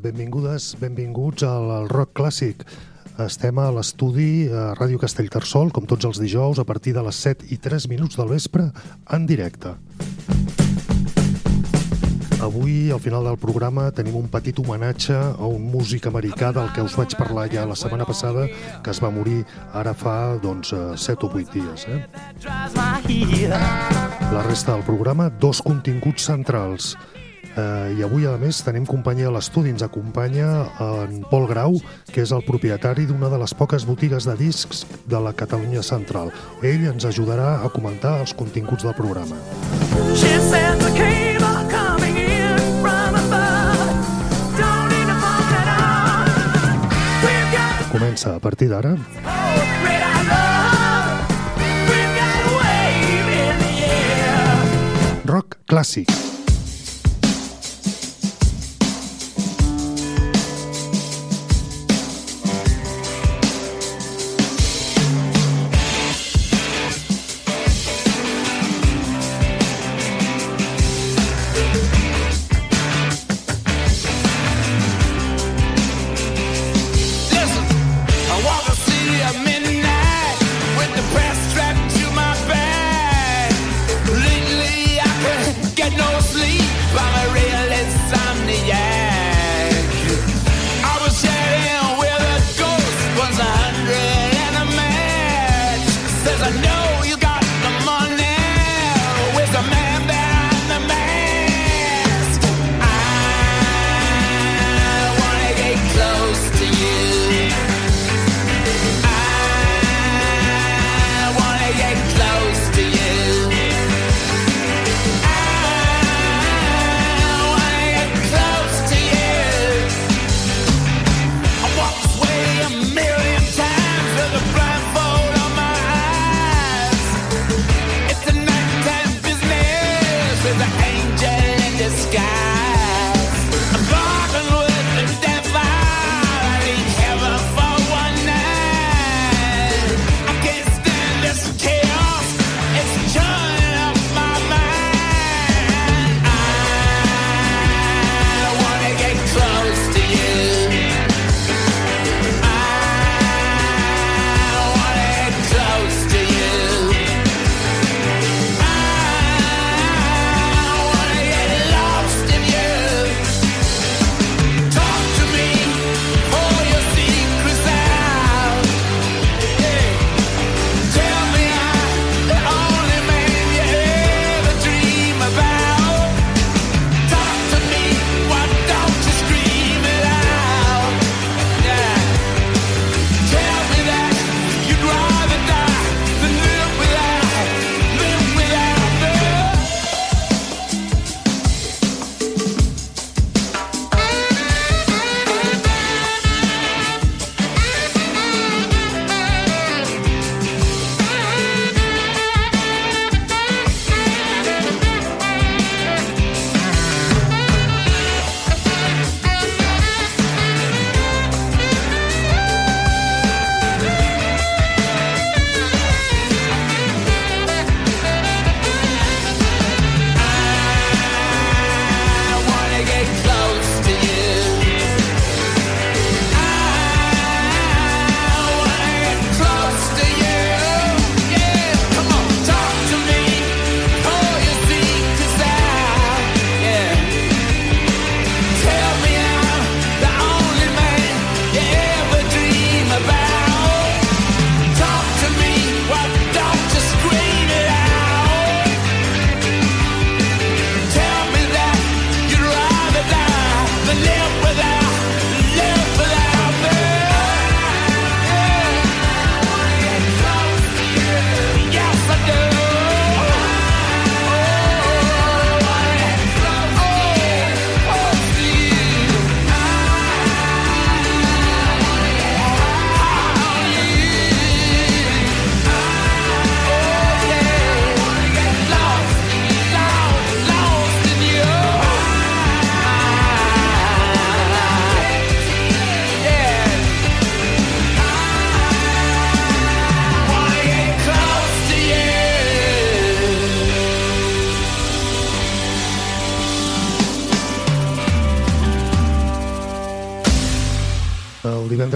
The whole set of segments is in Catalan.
benvingudes, benvinguts al, al Rock Clàssic. Estem a l'estudi a Ràdio Castellterçol, com tots els dijous, a partir de les 7 i 3 minuts del vespre, en directe. Avui, al final del programa, tenim un petit homenatge a un músic americà del que us vaig parlar ja la setmana passada, que es va morir ara fa, doncs, 7 o 8 dies. Eh? La resta del programa, dos continguts centrals. Eh, I avui, a més, tenim companyia a l'estudi. Ens acompanya en Pol Grau, que és el propietari d'una de les poques botigues de discs de la Catalunya Central. Ell ens ajudarà a comentar els continguts del programa. She said the cable coming in from above Don't need to bump that on Comença a partir d'ara. Rock clàssic.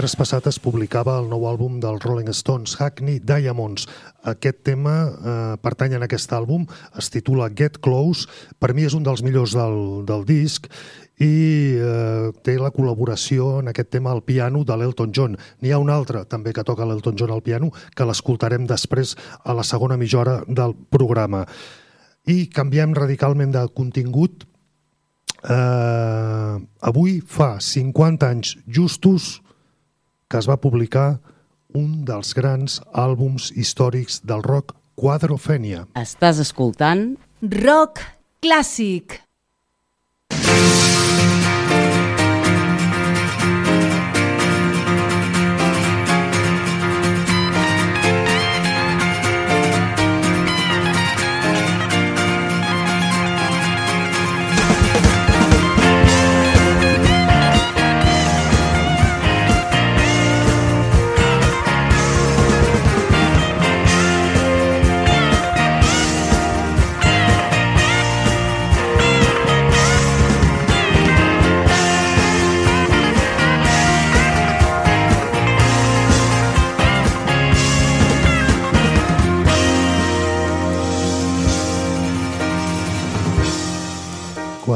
Divendres passat es publicava el nou àlbum dels Rolling Stones, Hackney Diamonds. Aquest tema eh, pertany en aquest àlbum, es titula Get Close, per mi és un dels millors del, del disc i eh, té la col·laboració en aquest tema al piano de l'Elton John. N'hi ha un altre també que toca l'Elton John al piano que l'escoltarem després a la segona mitja del programa. I canviem radicalment de contingut Eh, avui fa 50 anys justos que es va publicar un dels grans àlbums històrics del rock, Quadrofènia. Estàs escoltant Rock clàssic.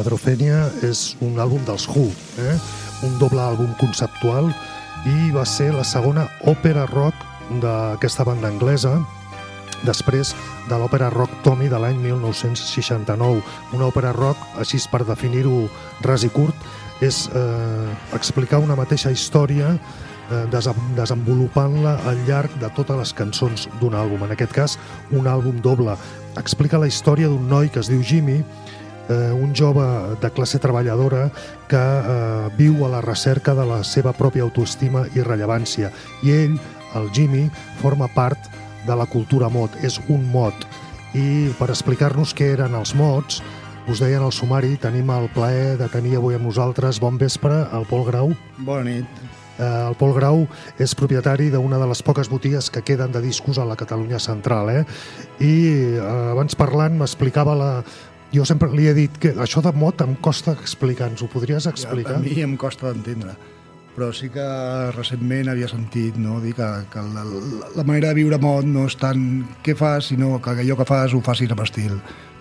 Quadrofènia és un àlbum dels Who, eh? un doble àlbum conceptual i va ser la segona òpera rock d'aquesta banda anglesa després de l'òpera rock Tommy de l'any 1969. Una òpera rock, així per definir-ho ras i curt, és eh, explicar una mateixa història eh, desenvolupant-la al llarg de totes les cançons d'un àlbum. En aquest cas, un àlbum doble. Explica la història d'un noi que es diu Jimmy, eh, un jove de classe treballadora que eh, viu a la recerca de la seva pròpia autoestima i rellevància. I ell, el Jimmy, forma part de la cultura mod, és un mod. I per explicar-nos què eren els mods, us deien al sumari, tenim el plaer de tenir avui amb nosaltres, bon vespre, el Pol Grau. Bona nit. Eh, el Pol Grau és propietari d'una de les poques botigues que queden de discos a la Catalunya central. Eh? I eh, abans parlant m'explicava la, jo sempre li he dit que això de mot em costa explicar, ens ho podries explicar? Ja, a mi em costa d'entendre, però sí que recentment havia sentit no, dir que, que la, la manera de viure mot no és tant què fas, sinó que allò que fas ho facis amb estil.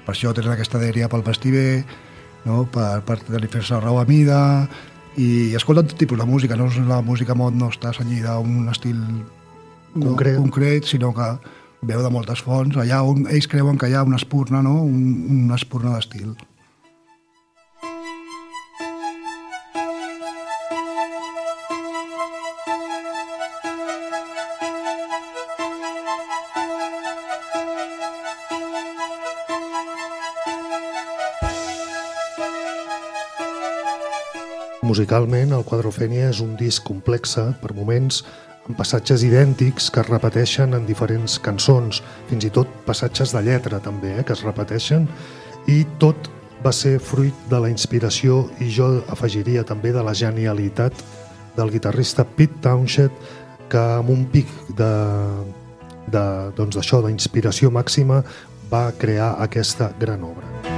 Per això tens aquesta dèria pel vestir bé, no? per, per tenir fer-se raó a mida, i escolta tot tipus de música, no? la música mod no està senyida a un estil concret, no, concret sinó que veu de moltes fonts. Allà on ells creuen que hi ha una espurna, no? un, una espurna d'estil. Musicalment, el Quadrofènia és un disc complexe, per moments, amb passatges idèntics que es repeteixen en diferents cançons, fins i tot passatges de lletra també, eh, que es repeteixen, i tot va ser fruit de la inspiració i jo afegiria també de la genialitat del guitarrista Pete Townshend que amb un pic de doncs d'inspiració màxima va crear aquesta gran obra.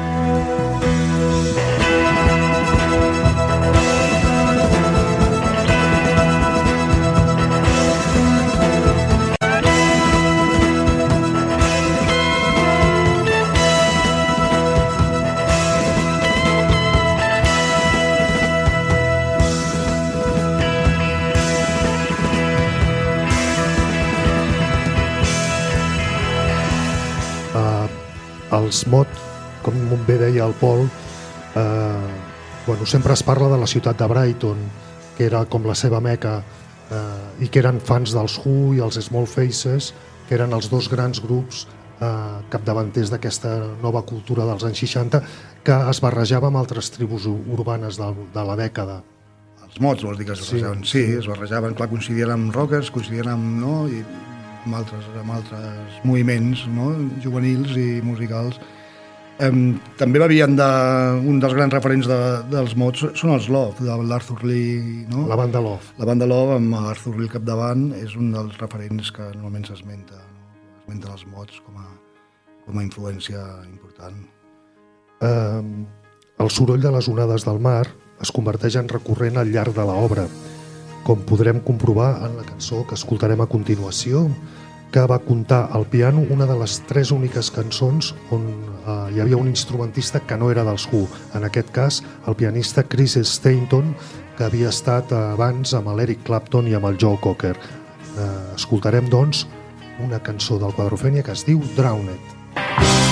Els MOT, com bé deia el Pol, eh, bueno, sempre es parla de la ciutat de Brighton, que era com la seva meca, eh, i que eren fans dels Who i els Small Faces, que eren els dos grans grups eh, capdavanters d'aquesta nova cultura dels anys 60 que es barrejava amb altres tribus urbanes de, de la dècada. Els mots, vols dir que es barrejaven? Sí, sí, es barrejaven, clar, coincidien amb rockers, coincidien amb... No? I amb altres, amb altres moviments no? juvenils i musicals. Um, també bevien de, un dels grans referents de, dels mots són els Love, de l'Arthur Lee. No? La banda Love. La banda Love, amb Arthur Lee al capdavant, és un dels referents que normalment s'esmenta. No? Esmenta els mots com a, com a influència important. Um, el soroll de les onades del mar es converteix en recurrent al llarg de l'obra com podrem comprovar en la cançó que escoltarem a continuació, que va comptar al piano una de les tres úniques cançons on eh, hi havia un instrumentista que no era dels Who, en aquest cas el pianista Chris Stainton, que havia estat abans amb l'Eric Clapton i amb el Joe Cocker. Eh, escoltarem, doncs, una cançó del Quadrofènia que es diu Drowned.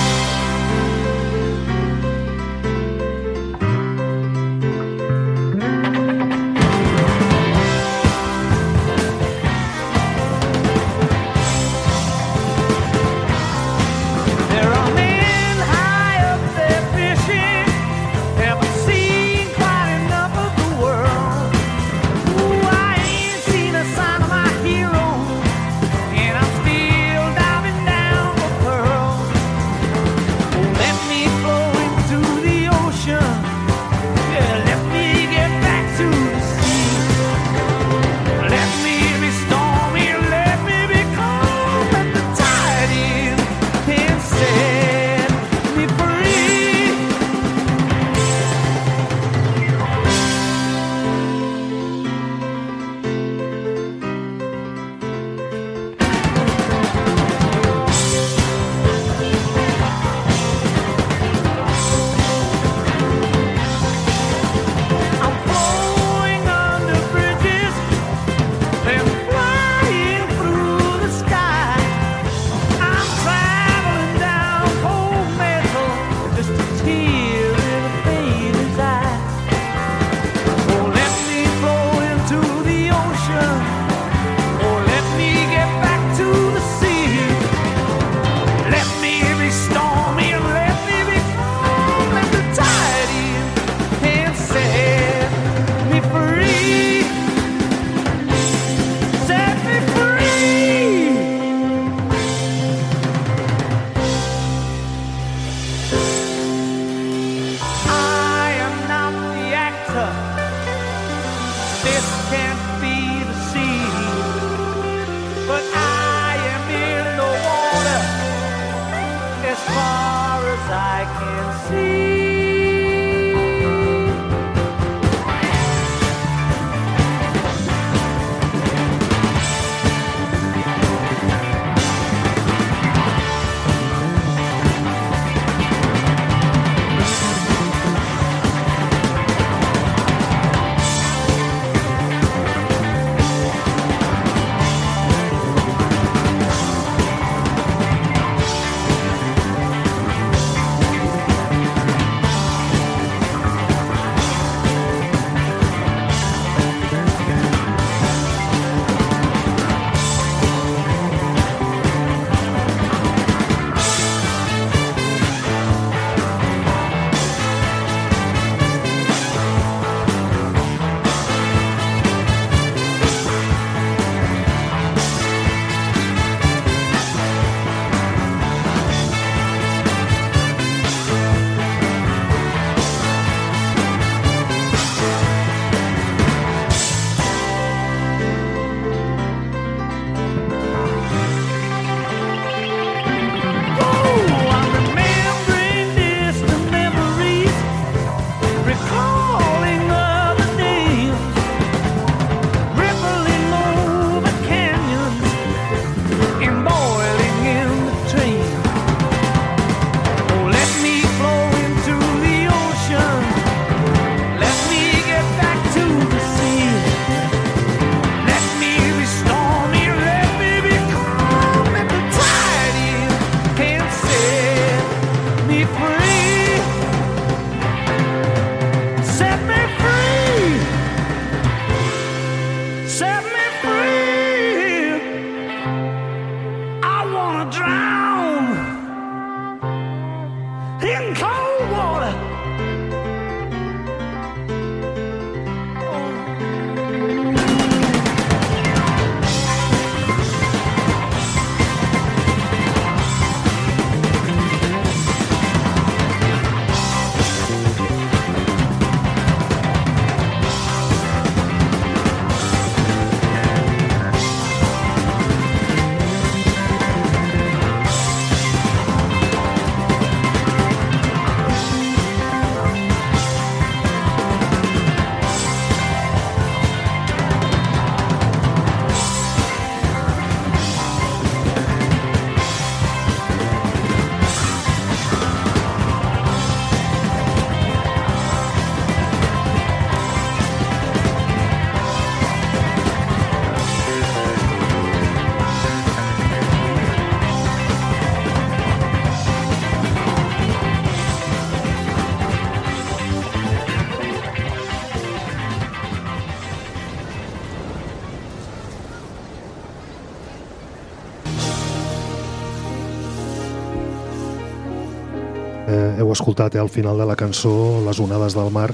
Eh, heu escoltat eh, al final de la cançó Les onades del mar,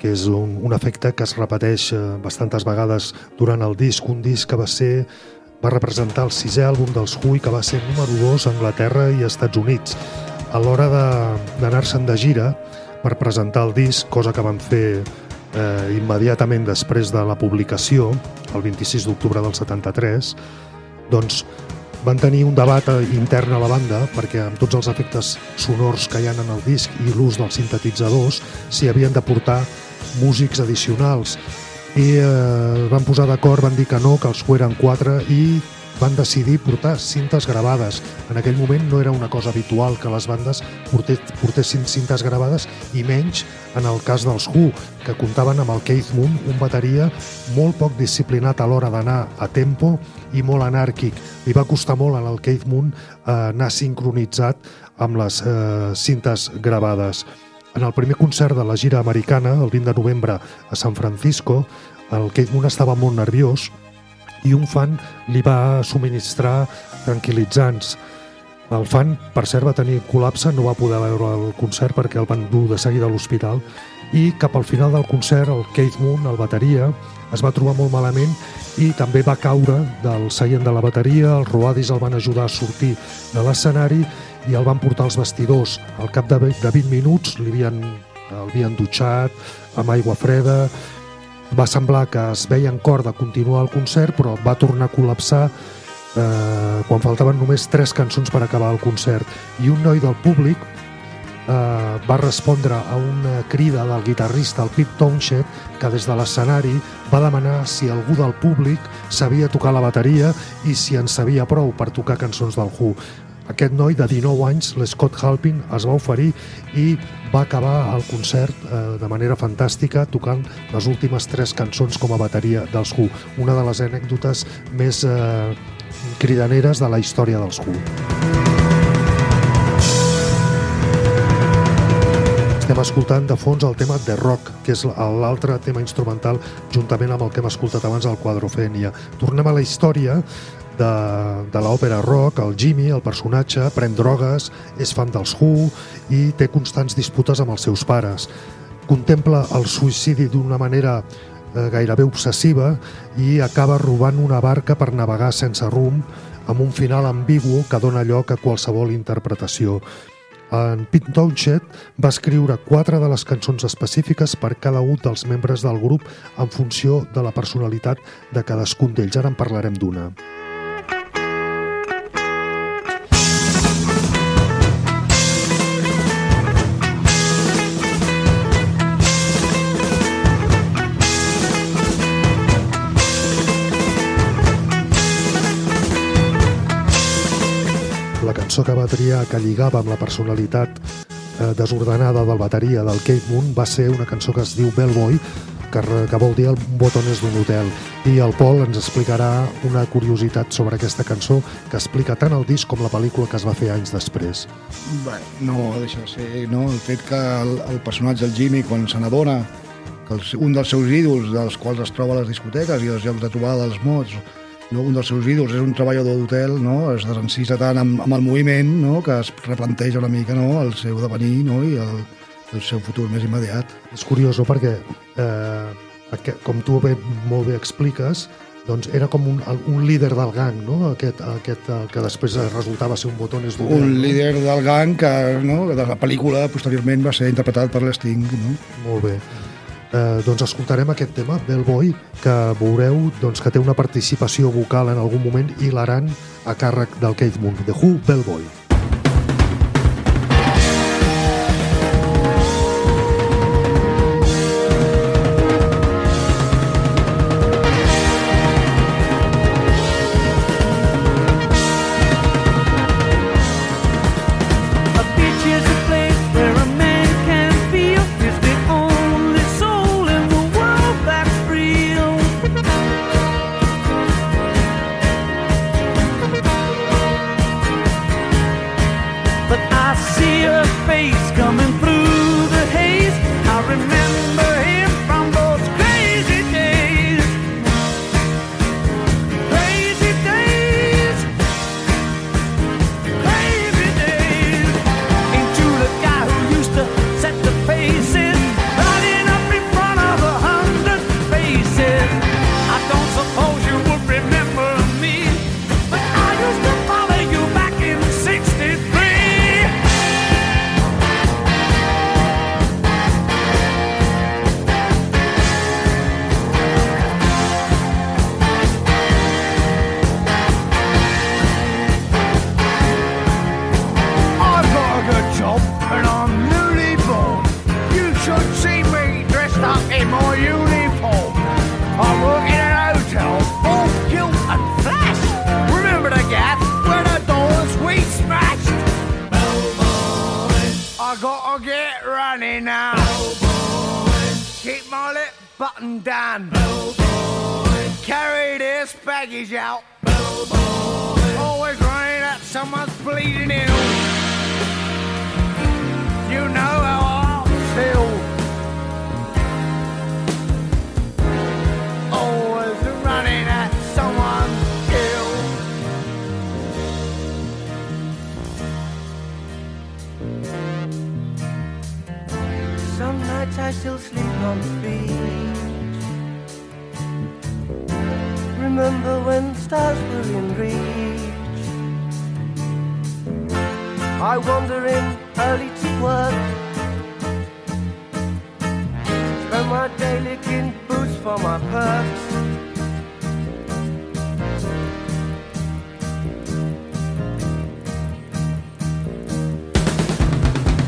que és un, un efecte que es repeteix eh, bastantes vegades durant el disc, un disc que va ser va representar el sisè àlbum dels Who i que va ser número 2 a Anglaterra i Estats Units. A l'hora d'anar-se'n de, de gira per presentar el disc, cosa que van fer eh, immediatament després de la publicació, el 26 d'octubre del 73, doncs van tenir un debat eh, intern a la banda perquè amb tots els efectes sonors que hi ha en el disc i l'ús dels sintetitzadors s'hi havien de portar músics addicionals. I eh, van posar d'acord, van dir que no, que els eren quatre i van decidir portar cintes gravades. En aquell moment no era una cosa habitual que les bandes portessin cintes gravades i menys en el cas dels Who, que comptaven amb el Keith Moon, un bateria molt poc disciplinat a l'hora d'anar a tempo i molt anàrquic. Li va costar molt al Keith Moon eh, anar sincronitzat amb les eh, cintes gravades. En el primer concert de la gira americana, el 20 de novembre a San Francisco, el Keith Moon estava molt nerviós i un fan li va subministrar tranquil·litzants. El fan, per cert, va tenir col·lapse, no va poder veure el concert perquè el van dur de seguida a l'hospital i cap al final del concert el Keith Moon, el bateria, es va trobar molt malament i també va caure del seient de la bateria, els roadis el van ajudar a sortir de l'escenari i el van portar als vestidors. Al cap de 20 minuts l'havien havien dutxat amb aigua freda va semblar que es veia en cor de continuar el concert, però va tornar a col·lapsar eh, quan faltaven només tres cançons per acabar el concert. I un noi del públic eh, va respondre a una crida del guitarrista, el Pete Townshend, que des de l'escenari va demanar si algú del públic sabia tocar la bateria i si en sabia prou per tocar cançons del Who. Aquest noi de 19 anys, l'Scott Halpin, es va oferir i va acabar el concert eh, de manera fantàstica tocant les últimes tres cançons com a bateria dels Who, una de les anècdotes més eh, cridaneres de la història dels Who. Estem escoltant de fons el tema The Rock, que és l'altre tema instrumental juntament amb el que hem escoltat abans, el Quadrofènia. Tornem a la història de, de l'òpera rock, el Jimmy, el personatge, pren drogues, és fan dels Who i té constants disputes amb els seus pares. Contempla el suïcidi d'una manera eh, gairebé obsessiva i acaba robant una barca per navegar sense rumb amb un final ambigu que dona lloc a qualsevol interpretació. En Pete Townshend va escriure quatre de les cançons específiques per cada un dels membres del grup en funció de la personalitat de cadascun d'ells. Ara en parlarem d'una. Cançó que va triar que lligava amb la personalitat eh, desordenada del bateria del Kate Moon va ser una cançó que es diu Bellboy, que, que vol dir el botones d'un hotel. I el Pol ens explicarà una curiositat sobre aquesta cançó que explica tant el disc com la pel·lícula que es va fer anys després. Bé, no, deixa de ser, no? El fet que el, el personatge, el Jimmy, quan se n'adona que els, un dels seus ídols, dels quals es troba a les discoteques i als llocs de trobada dels mots, no? un dels seus ídols és un treballador d'hotel, no? es desencisa tant amb, amb el moviment no? que es replanteja una mica no? el seu devenir no? i el, el seu futur més immediat. És curiós no? perquè, eh, com tu bé, molt bé expliques, doncs era com un, un líder del gang, no? Aquest, aquest que després resultava ser un botones d'hotel. Un no? líder del gang que no? de la pel·lícula posteriorment va ser interpretat per l'Sting. No? Molt bé eh, doncs escoltarem aquest tema, Bellboy, que veureu doncs, que té una participació vocal en algun moment hilarant a càrrec del Keith Moon, The Who, Bellboy. Bleeding in. You know how I feel. Always running at someone's ill. Some nights I still sleep on the beach. Remember when stars were in reach. I wander in early to work. Spend my day licking boots for my perks.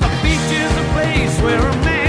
A beach is a place where a man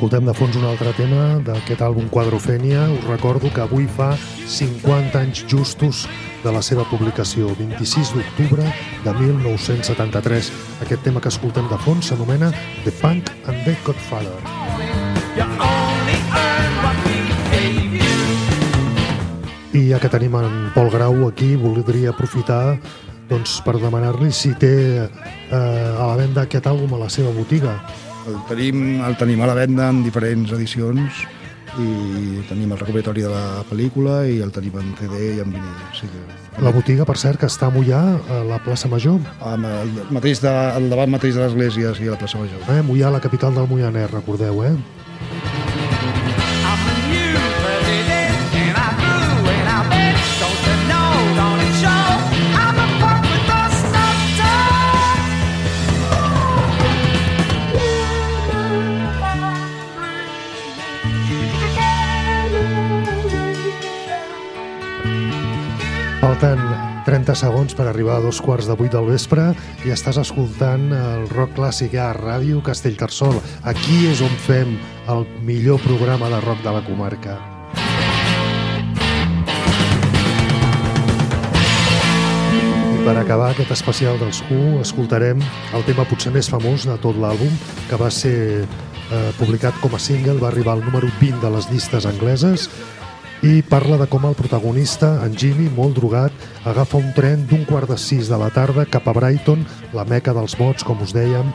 Escoltem de fons un altre tema d'aquest àlbum Quadrofènia. Us recordo que avui fa 50 anys justos de la seva publicació, 26 d'octubre de 1973. Aquest tema que escoltem de fons s'anomena The Punk and the Godfather. I ja que tenim en Pol Grau aquí, voldria aprofitar doncs, per demanar-li si té eh, a la venda aquest àlbum a la seva botiga. El tenim, el tenim a la venda en diferents edicions i tenim el recopilatori de la pel·lícula i el tenim en CD i en vinil. O sigui que, La botiga, per cert, que està a Mollà, a la plaça Major. amb el, mateix de, el davant mateix de l'església, sí, a la plaça Major. Eh? Mollà, la capital del Moianès, recordeu, eh? Falten 30 segons per arribar a dos quarts de vuit del vespre i estàs escoltant el rock clàssic a Ràdio Castellterçol. Aquí és on fem el millor programa de rock de la comarca. I per acabar aquest especial dels Who escoltarem el tema potser més famós de tot l'àlbum que va ser eh, publicat com a single, va arribar al número 20 de les llistes angleses i parla de com el protagonista, en Jimmy, molt drogat, agafa un tren d'un quart de sis de la tarda cap a Brighton, la meca dels mots, com us dèiem,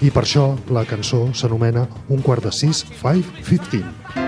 i per això la cançó s'anomena Un quart de sis, 5.15.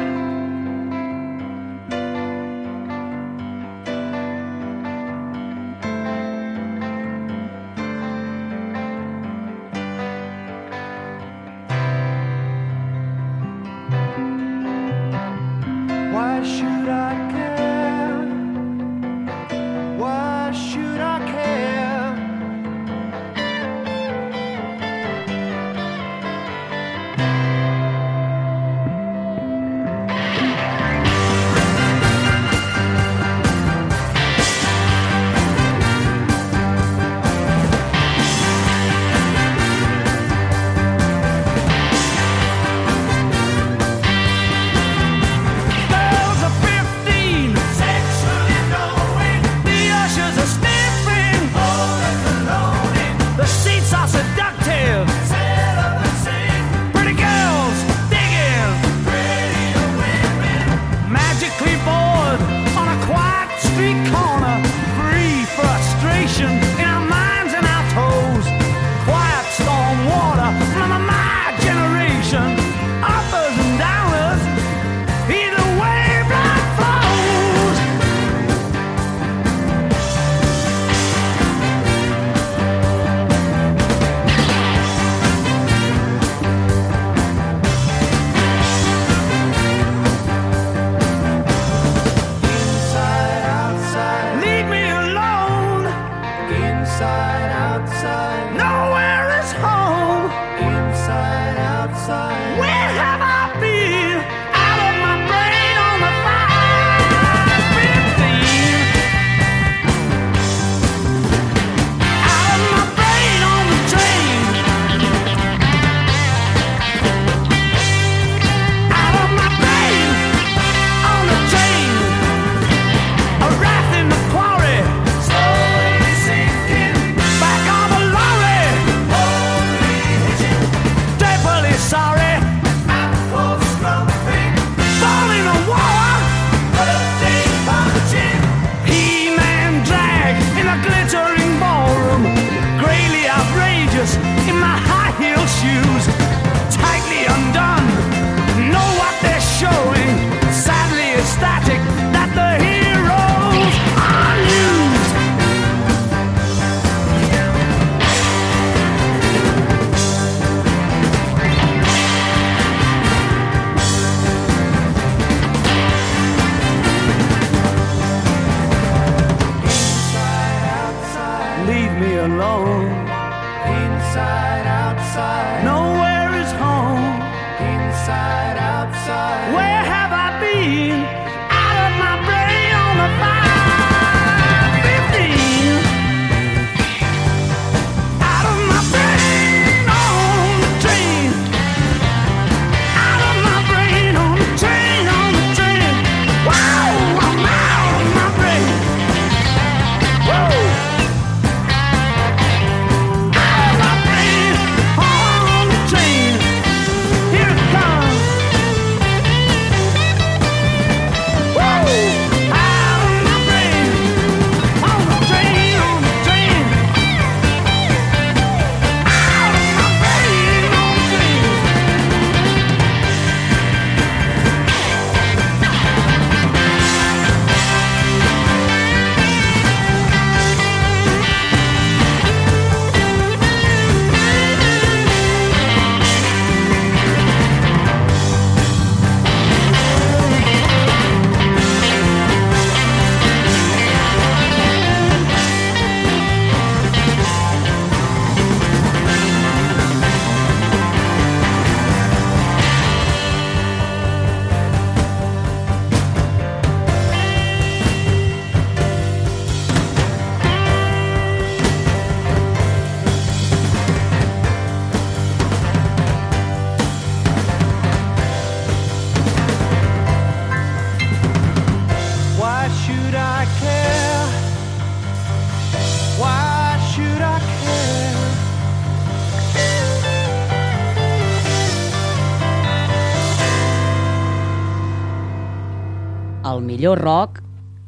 millor rock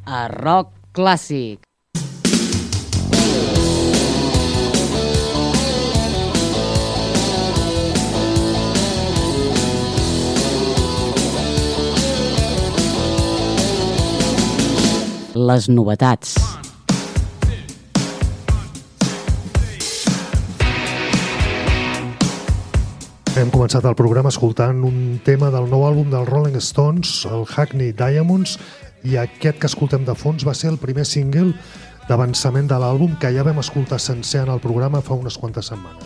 a rock clàssic. Les novetats. Hem començat el programa escoltant un tema del nou àlbum dels Rolling Stones, el Hackney Diamonds, i aquest que escoltem de fons va ser el primer single d'avançament de l'àlbum que ja vam escoltar sencer en el programa fa unes quantes setmanes.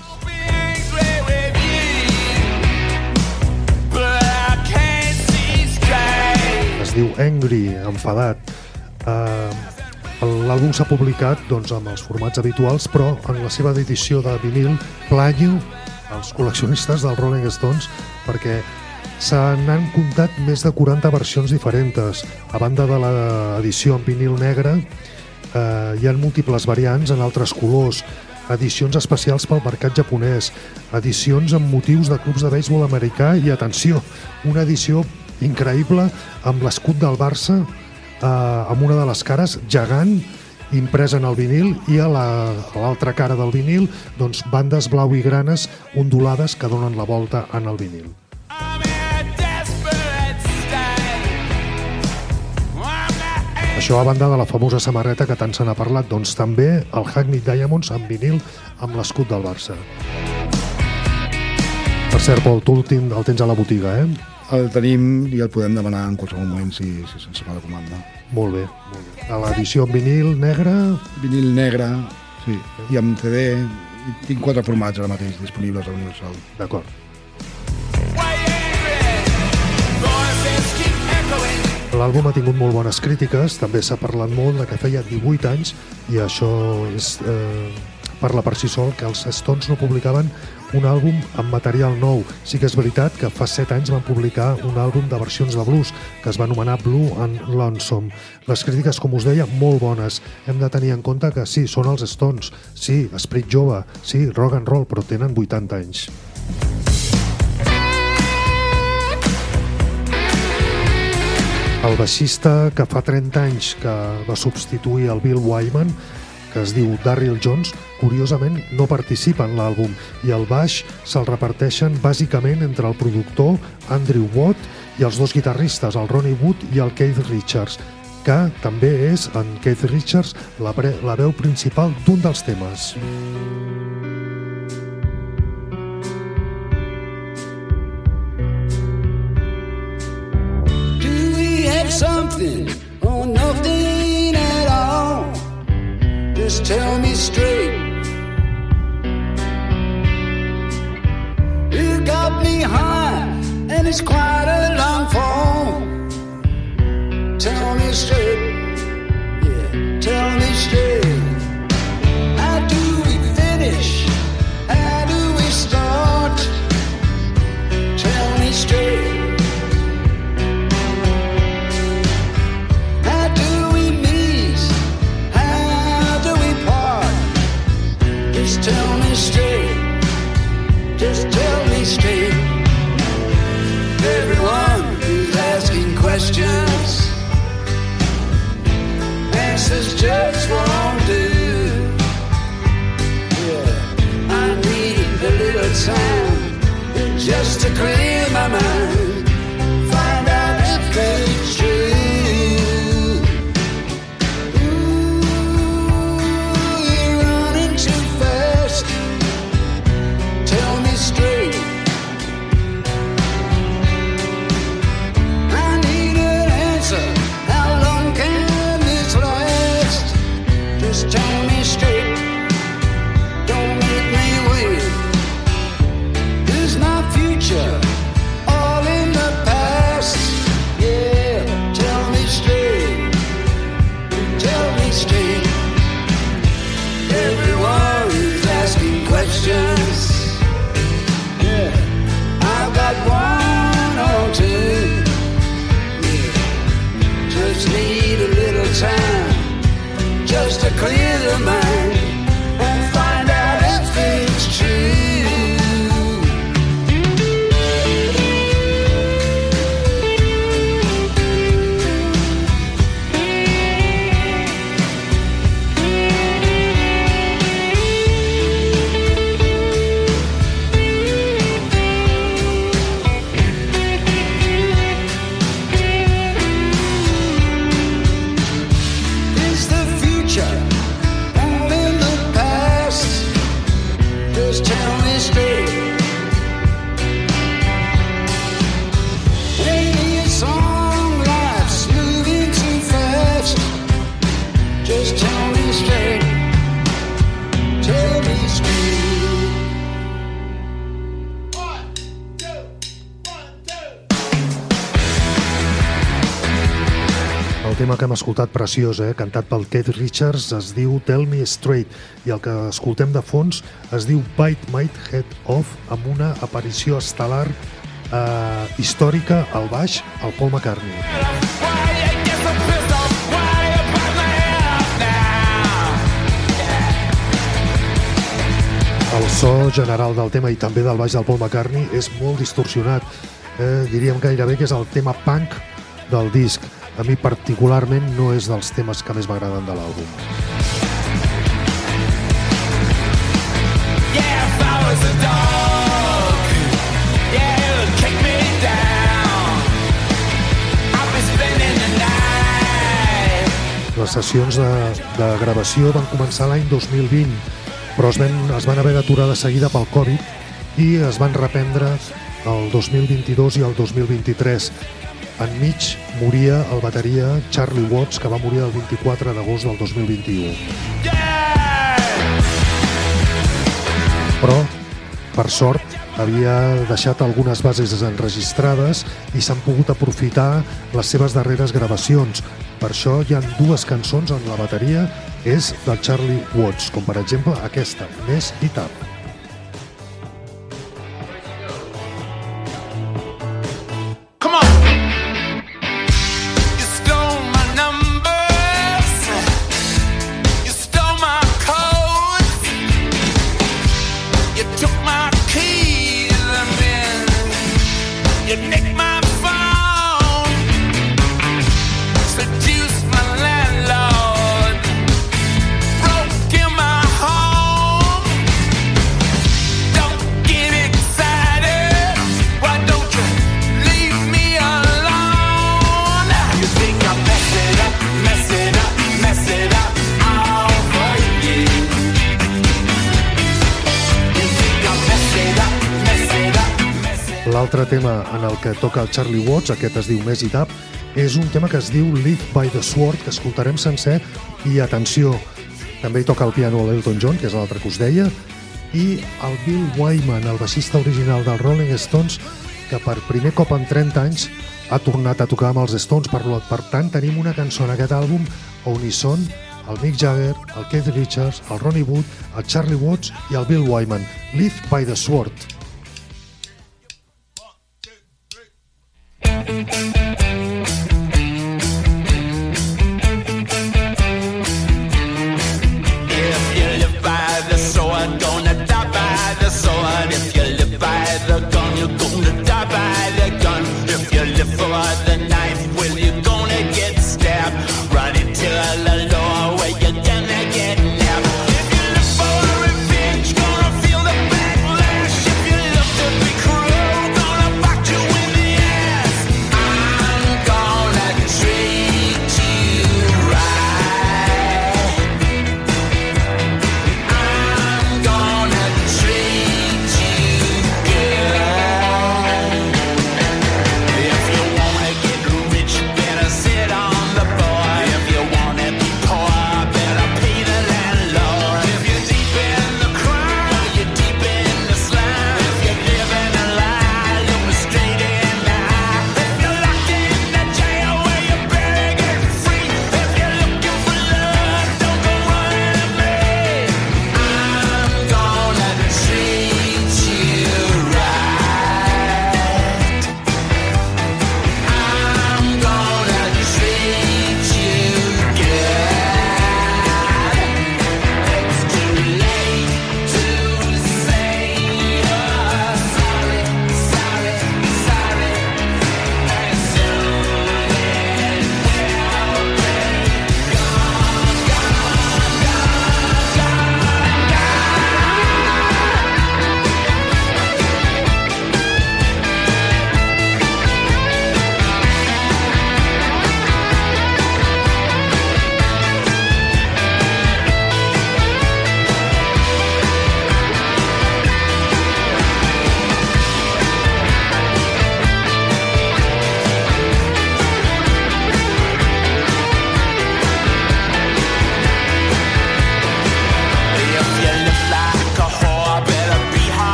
Es diu Angry, enfadat. Uh, L'àlbum s'ha publicat doncs, amb els formats habituals, però en la seva edició de vinil planyo els col·leccionistes dels Rolling Stones perquè se n'han comptat més de 40 versions diferents. A banda de l'edició en vinil negre, eh, hi ha múltiples variants en altres colors, edicions especials pel mercat japonès, edicions amb motius de clubs de béisbol americà. I, atenció, una edició increïble amb l'escut del Barça eh, amb una de les cares gegant impresa en el vinil i a l'altra la, cara del vinil doncs, bandes blau i granes ondulades que donen la volta en el vinil. Això a banda de la famosa samarreta que tant se n'ha parlat, doncs també el Hackney Diamonds en vinil amb l'escut del Barça. Per cert, Pol, tu el, el tens a la botiga, eh? El tenim i el podem demanar en qualsevol moment si, si se'ns fa la comanda. Molt bé, molt bé. A l'edició en vinil negre... Vinil negre, sí, i amb CD. Tinc quatre formats ara mateix disponibles a Universal. D'acord. L'àlbum ha tingut molt bones crítiques, també s'ha parlat molt de que feia 18 anys i això és, eh, parla per si sol que els Stones no publicaven un àlbum amb material nou. Sí que és veritat que fa 7 anys van publicar un àlbum de versions de blues que es va anomenar Blue and Lonesome. Les crítiques, com us deia, molt bones. Hem de tenir en compte que sí, són els Stones, sí, Esprit Jove, sí, rock and roll, però tenen 80 anys. El baixista que fa 30 anys que va substituir el Bill Wyman que es diu Darryl Jones, curiosament no participa en l'àlbum i el baix se'l reparteixen bàsicament entre el productor Andrew Watt i els dos guitarristes, el Ronnie Wood i el Keith Richards, que també és en Keith Richards la, la veu principal d'un dels temes. Do we have something or nothing at all? Just tell me straight. You got me high, and it's quite a long fall. Tell me straight. Yeah, tell me straight. Tell me straight. Tell me straight. El tema que hem escoltat preciós, eh? cantat pel Keith Richards, es diu Tell Me Straight i el que escoltem de fons es diu Bite My Head Off amb una aparició estel·lar eh, històrica al baix al Paul McCartney. El so general del tema i també del baix del Paul McCartney és molt distorsionat. Eh, diríem gairebé que és el tema punk del disc. A mi particularment no és dels temes que més m'agraden de l'àlbum. Yeah, if I was a dog, yeah, it would kick me down. I'd be spending the night. Les sessions de, de gravació van començar l'any 2020, però es van, es van haver d'aturar de seguida pel Covid i es van reprendre el 2022 i el 2023. Enmig moria el bateria Charlie Watts, que va morir el 24 d'agost del 2021. Yeah! Però, per sort, havia deixat algunes bases enregistrades i s'han pogut aprofitar les seves darreres gravacions. Per això hi ha dues cançons on la bateria és del Charlie Watts, com per exemple aquesta, Més It Up. Toca el Charlie Watts, aquest es diu Més It Up, és un tema que es diu Live by the Sword, que escoltarem sencer, i atenció, també hi toca el piano l'Elton John, que és l'altre que us deia, i el Bill Wyman, el baixista original dels Rolling Stones, que per primer cop en 30 anys ha tornat a tocar amb els Stones, per, per tant tenim una cançó en aquest àlbum on hi són el Mick Jagger, el Keith Richards, el Ronnie Wood, el Charlie Watts i el Bill Wyman. Live by the Sword. Thank you.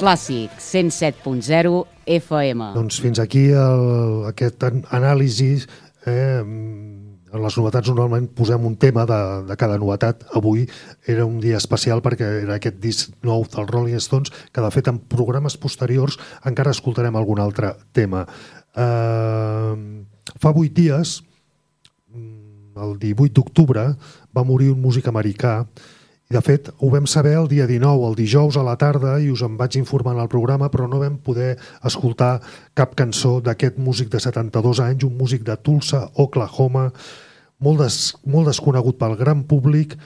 Clàssic, 107.0 FM. Doncs fins aquí el, aquest an- anàlisi. Eh, en les novetats normalment posem un tema de, de cada novetat. Avui era un dia especial perquè era aquest disc nou dels Rolling Stones, que de fet en programes posteriors encara escoltarem algun altre tema. Eh, fa vuit dies, el 18 d'octubre, va morir un músic americà de fet, ho vam saber el dia 19, el dijous a la tarda, i us en vaig informar en el programa, però no vam poder escoltar cap cançó d'aquest músic de 72 anys, un músic de Tulsa, Oklahoma, molt, des, molt desconegut pel gran públic,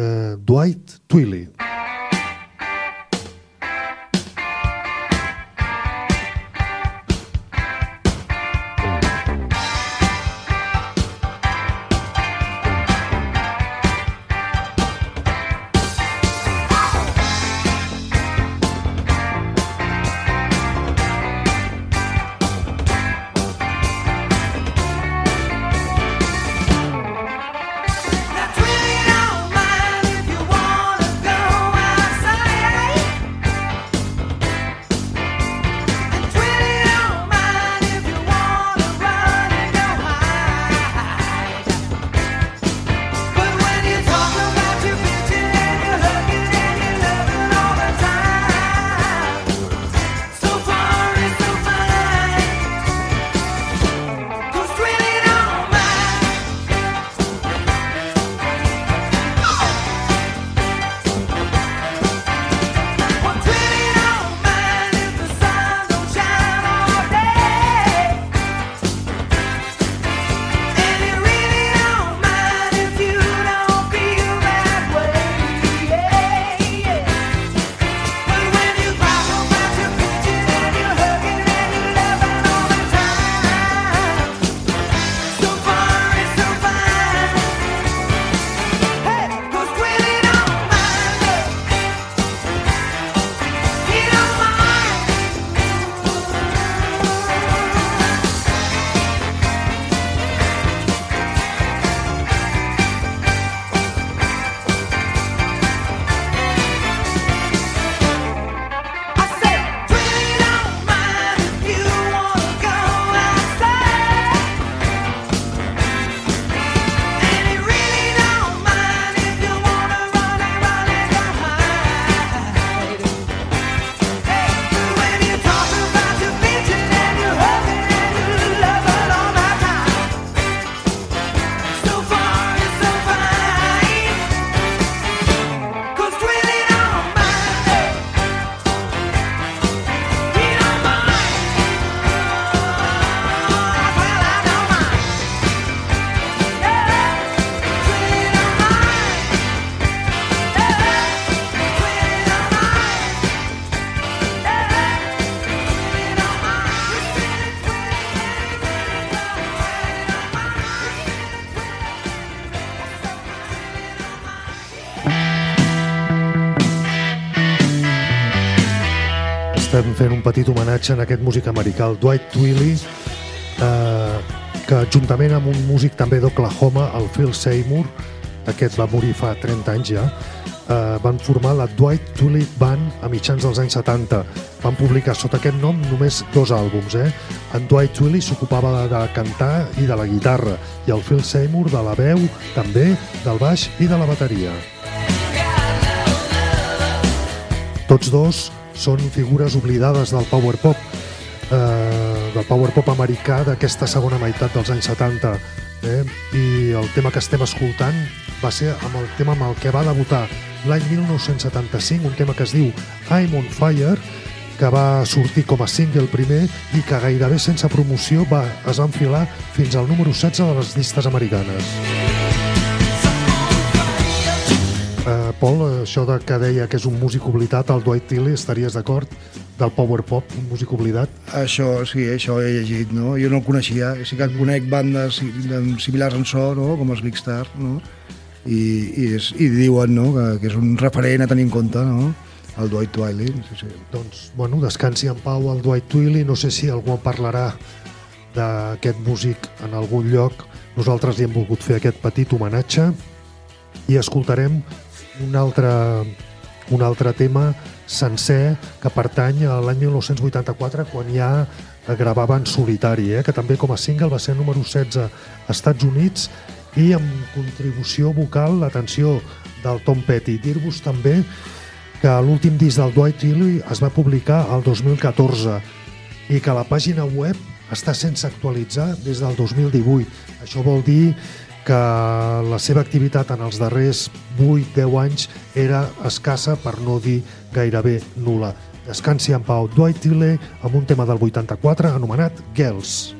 eh, Dwight Twilley. Petit homenatge en aquest músic americà, el Dwight Twilley, eh, que juntament amb un músic també d'Oklahoma, el Phil Seymour, aquest va morir fa 30 anys ja, eh, van formar la Dwight Twilley Band a mitjans dels anys 70. Van publicar sota aquest nom només dos àlbums. Eh? En Dwight Twilley s'ocupava de, cantar i de la guitarra, i el Phil Seymour de la veu, també, del baix i de la bateria. Tots dos són figures oblidades del power pop, eh, del power pop americà d'aquesta segona meitat dels anys 70. Eh? I el tema que estem escoltant va ser amb el tema amb el que va debutar l'any 1975, un tema que es diu I'm on Fire, que va sortir com a single primer i que gairebé sense promoció va, es va enfilar fins al número 16 de les llistes americanes. Uh, Pol, això de que deia que és un músic oblidat, el Dwight Tilley, estaries d'acord? Del power pop, un músic oblidat? Això, sí, això he llegit, no? Jo no el coneixia, sí que conec bandes si- de- similars en so, no? com els Big Star, no? I, i, és, i diuen no? que, que és un referent a tenir en compte, no? el Dwight Twiley. Sí, sí. Doncs, bueno, descansi en pau el Dwight Twilley. No sé si algú en parlarà d'aquest músic en algun lloc. Nosaltres li hem volgut fer aquest petit homenatge i escoltarem un altre, un altre tema sencer que pertany a l'any 1984 quan ja gravava en solitari, eh? que també com a single va ser número 16 a Estats Units i amb contribució vocal, l'atenció del Tom Petty. Dir-vos també que l'últim disc del Dwight Tilly es va publicar al 2014 i que la pàgina web està sense actualitzar des del 2018. Això vol dir que la seva activitat en els darrers 8-10 anys era escassa, per no dir gairebé nula. Descansi en pau Dwight Tilley amb un tema del 84 anomenat Girls.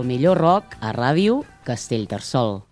el millor rock a ràdio Castellterçol.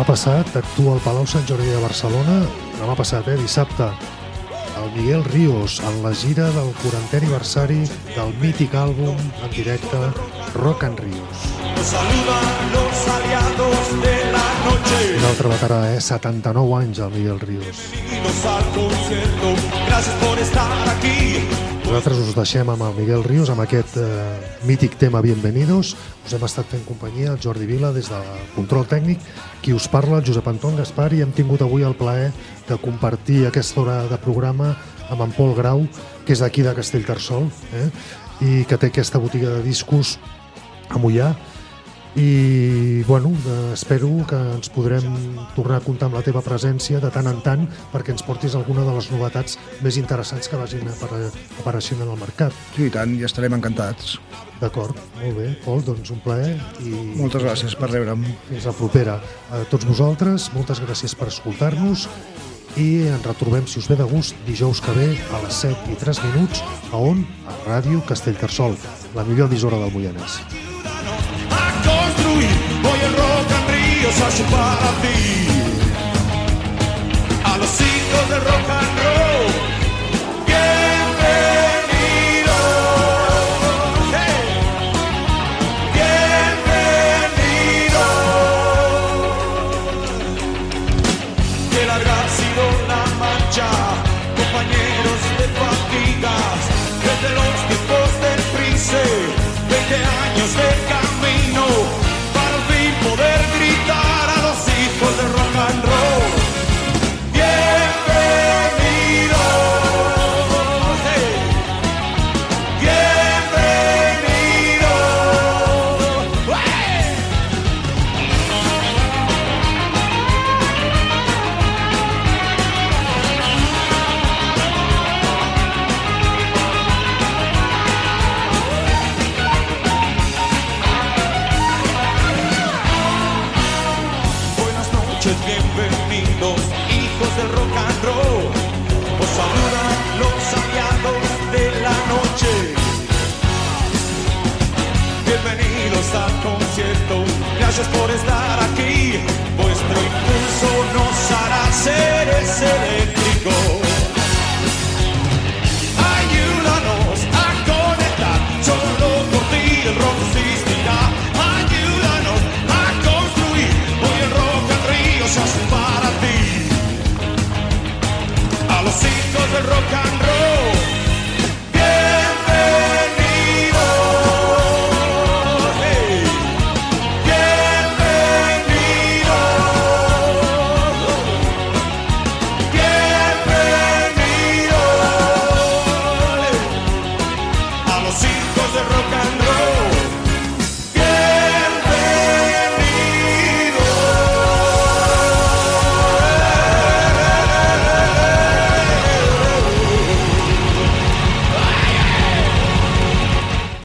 Demà passat actua al Palau Sant Jordi de Barcelona, demà passat, eh, dissabte, el Miguel Ríos en la gira del 40è aniversari del mític àlbum en directe Rock and Ríos. Un altre veterà, eh? 79 anys, el Miguel Ríos. Gràcies per estar aquí. Nosaltres us deixem amb el Miguel Rius, amb aquest eh, mític tema Bienvenidos. Us hem estat fent companyia, el Jordi Vila, des del control tècnic. Qui us parla, el Josep Anton Gaspar, i hem tingut avui el plaer de compartir aquesta hora de programa amb en Pol Grau, que és d'aquí de Castellterçol, eh? i que té aquesta botiga de discos a Mollà. I, bueno, eh, espero que ens podrem tornar a comptar amb la teva presència de tant en tant perquè ens portis alguna de les novetats més interessants que vagin apare apareixent en el mercat. Sí, i tant, i estarem encantats. D'acord, molt bé, Pol, doncs un plaer. I Moltes gràcies per reure'm. Fins la propera. A tots vosaltres, moltes gràcies per escoltar-nos i ens retrobem, si us ve de gust, dijous que ve a les 7 i 3 minuts, a on? A Ràdio Castellterçol, la millor emissora del Moianès. Hoy el rock and ríos hace para ti. A los hijos del rock and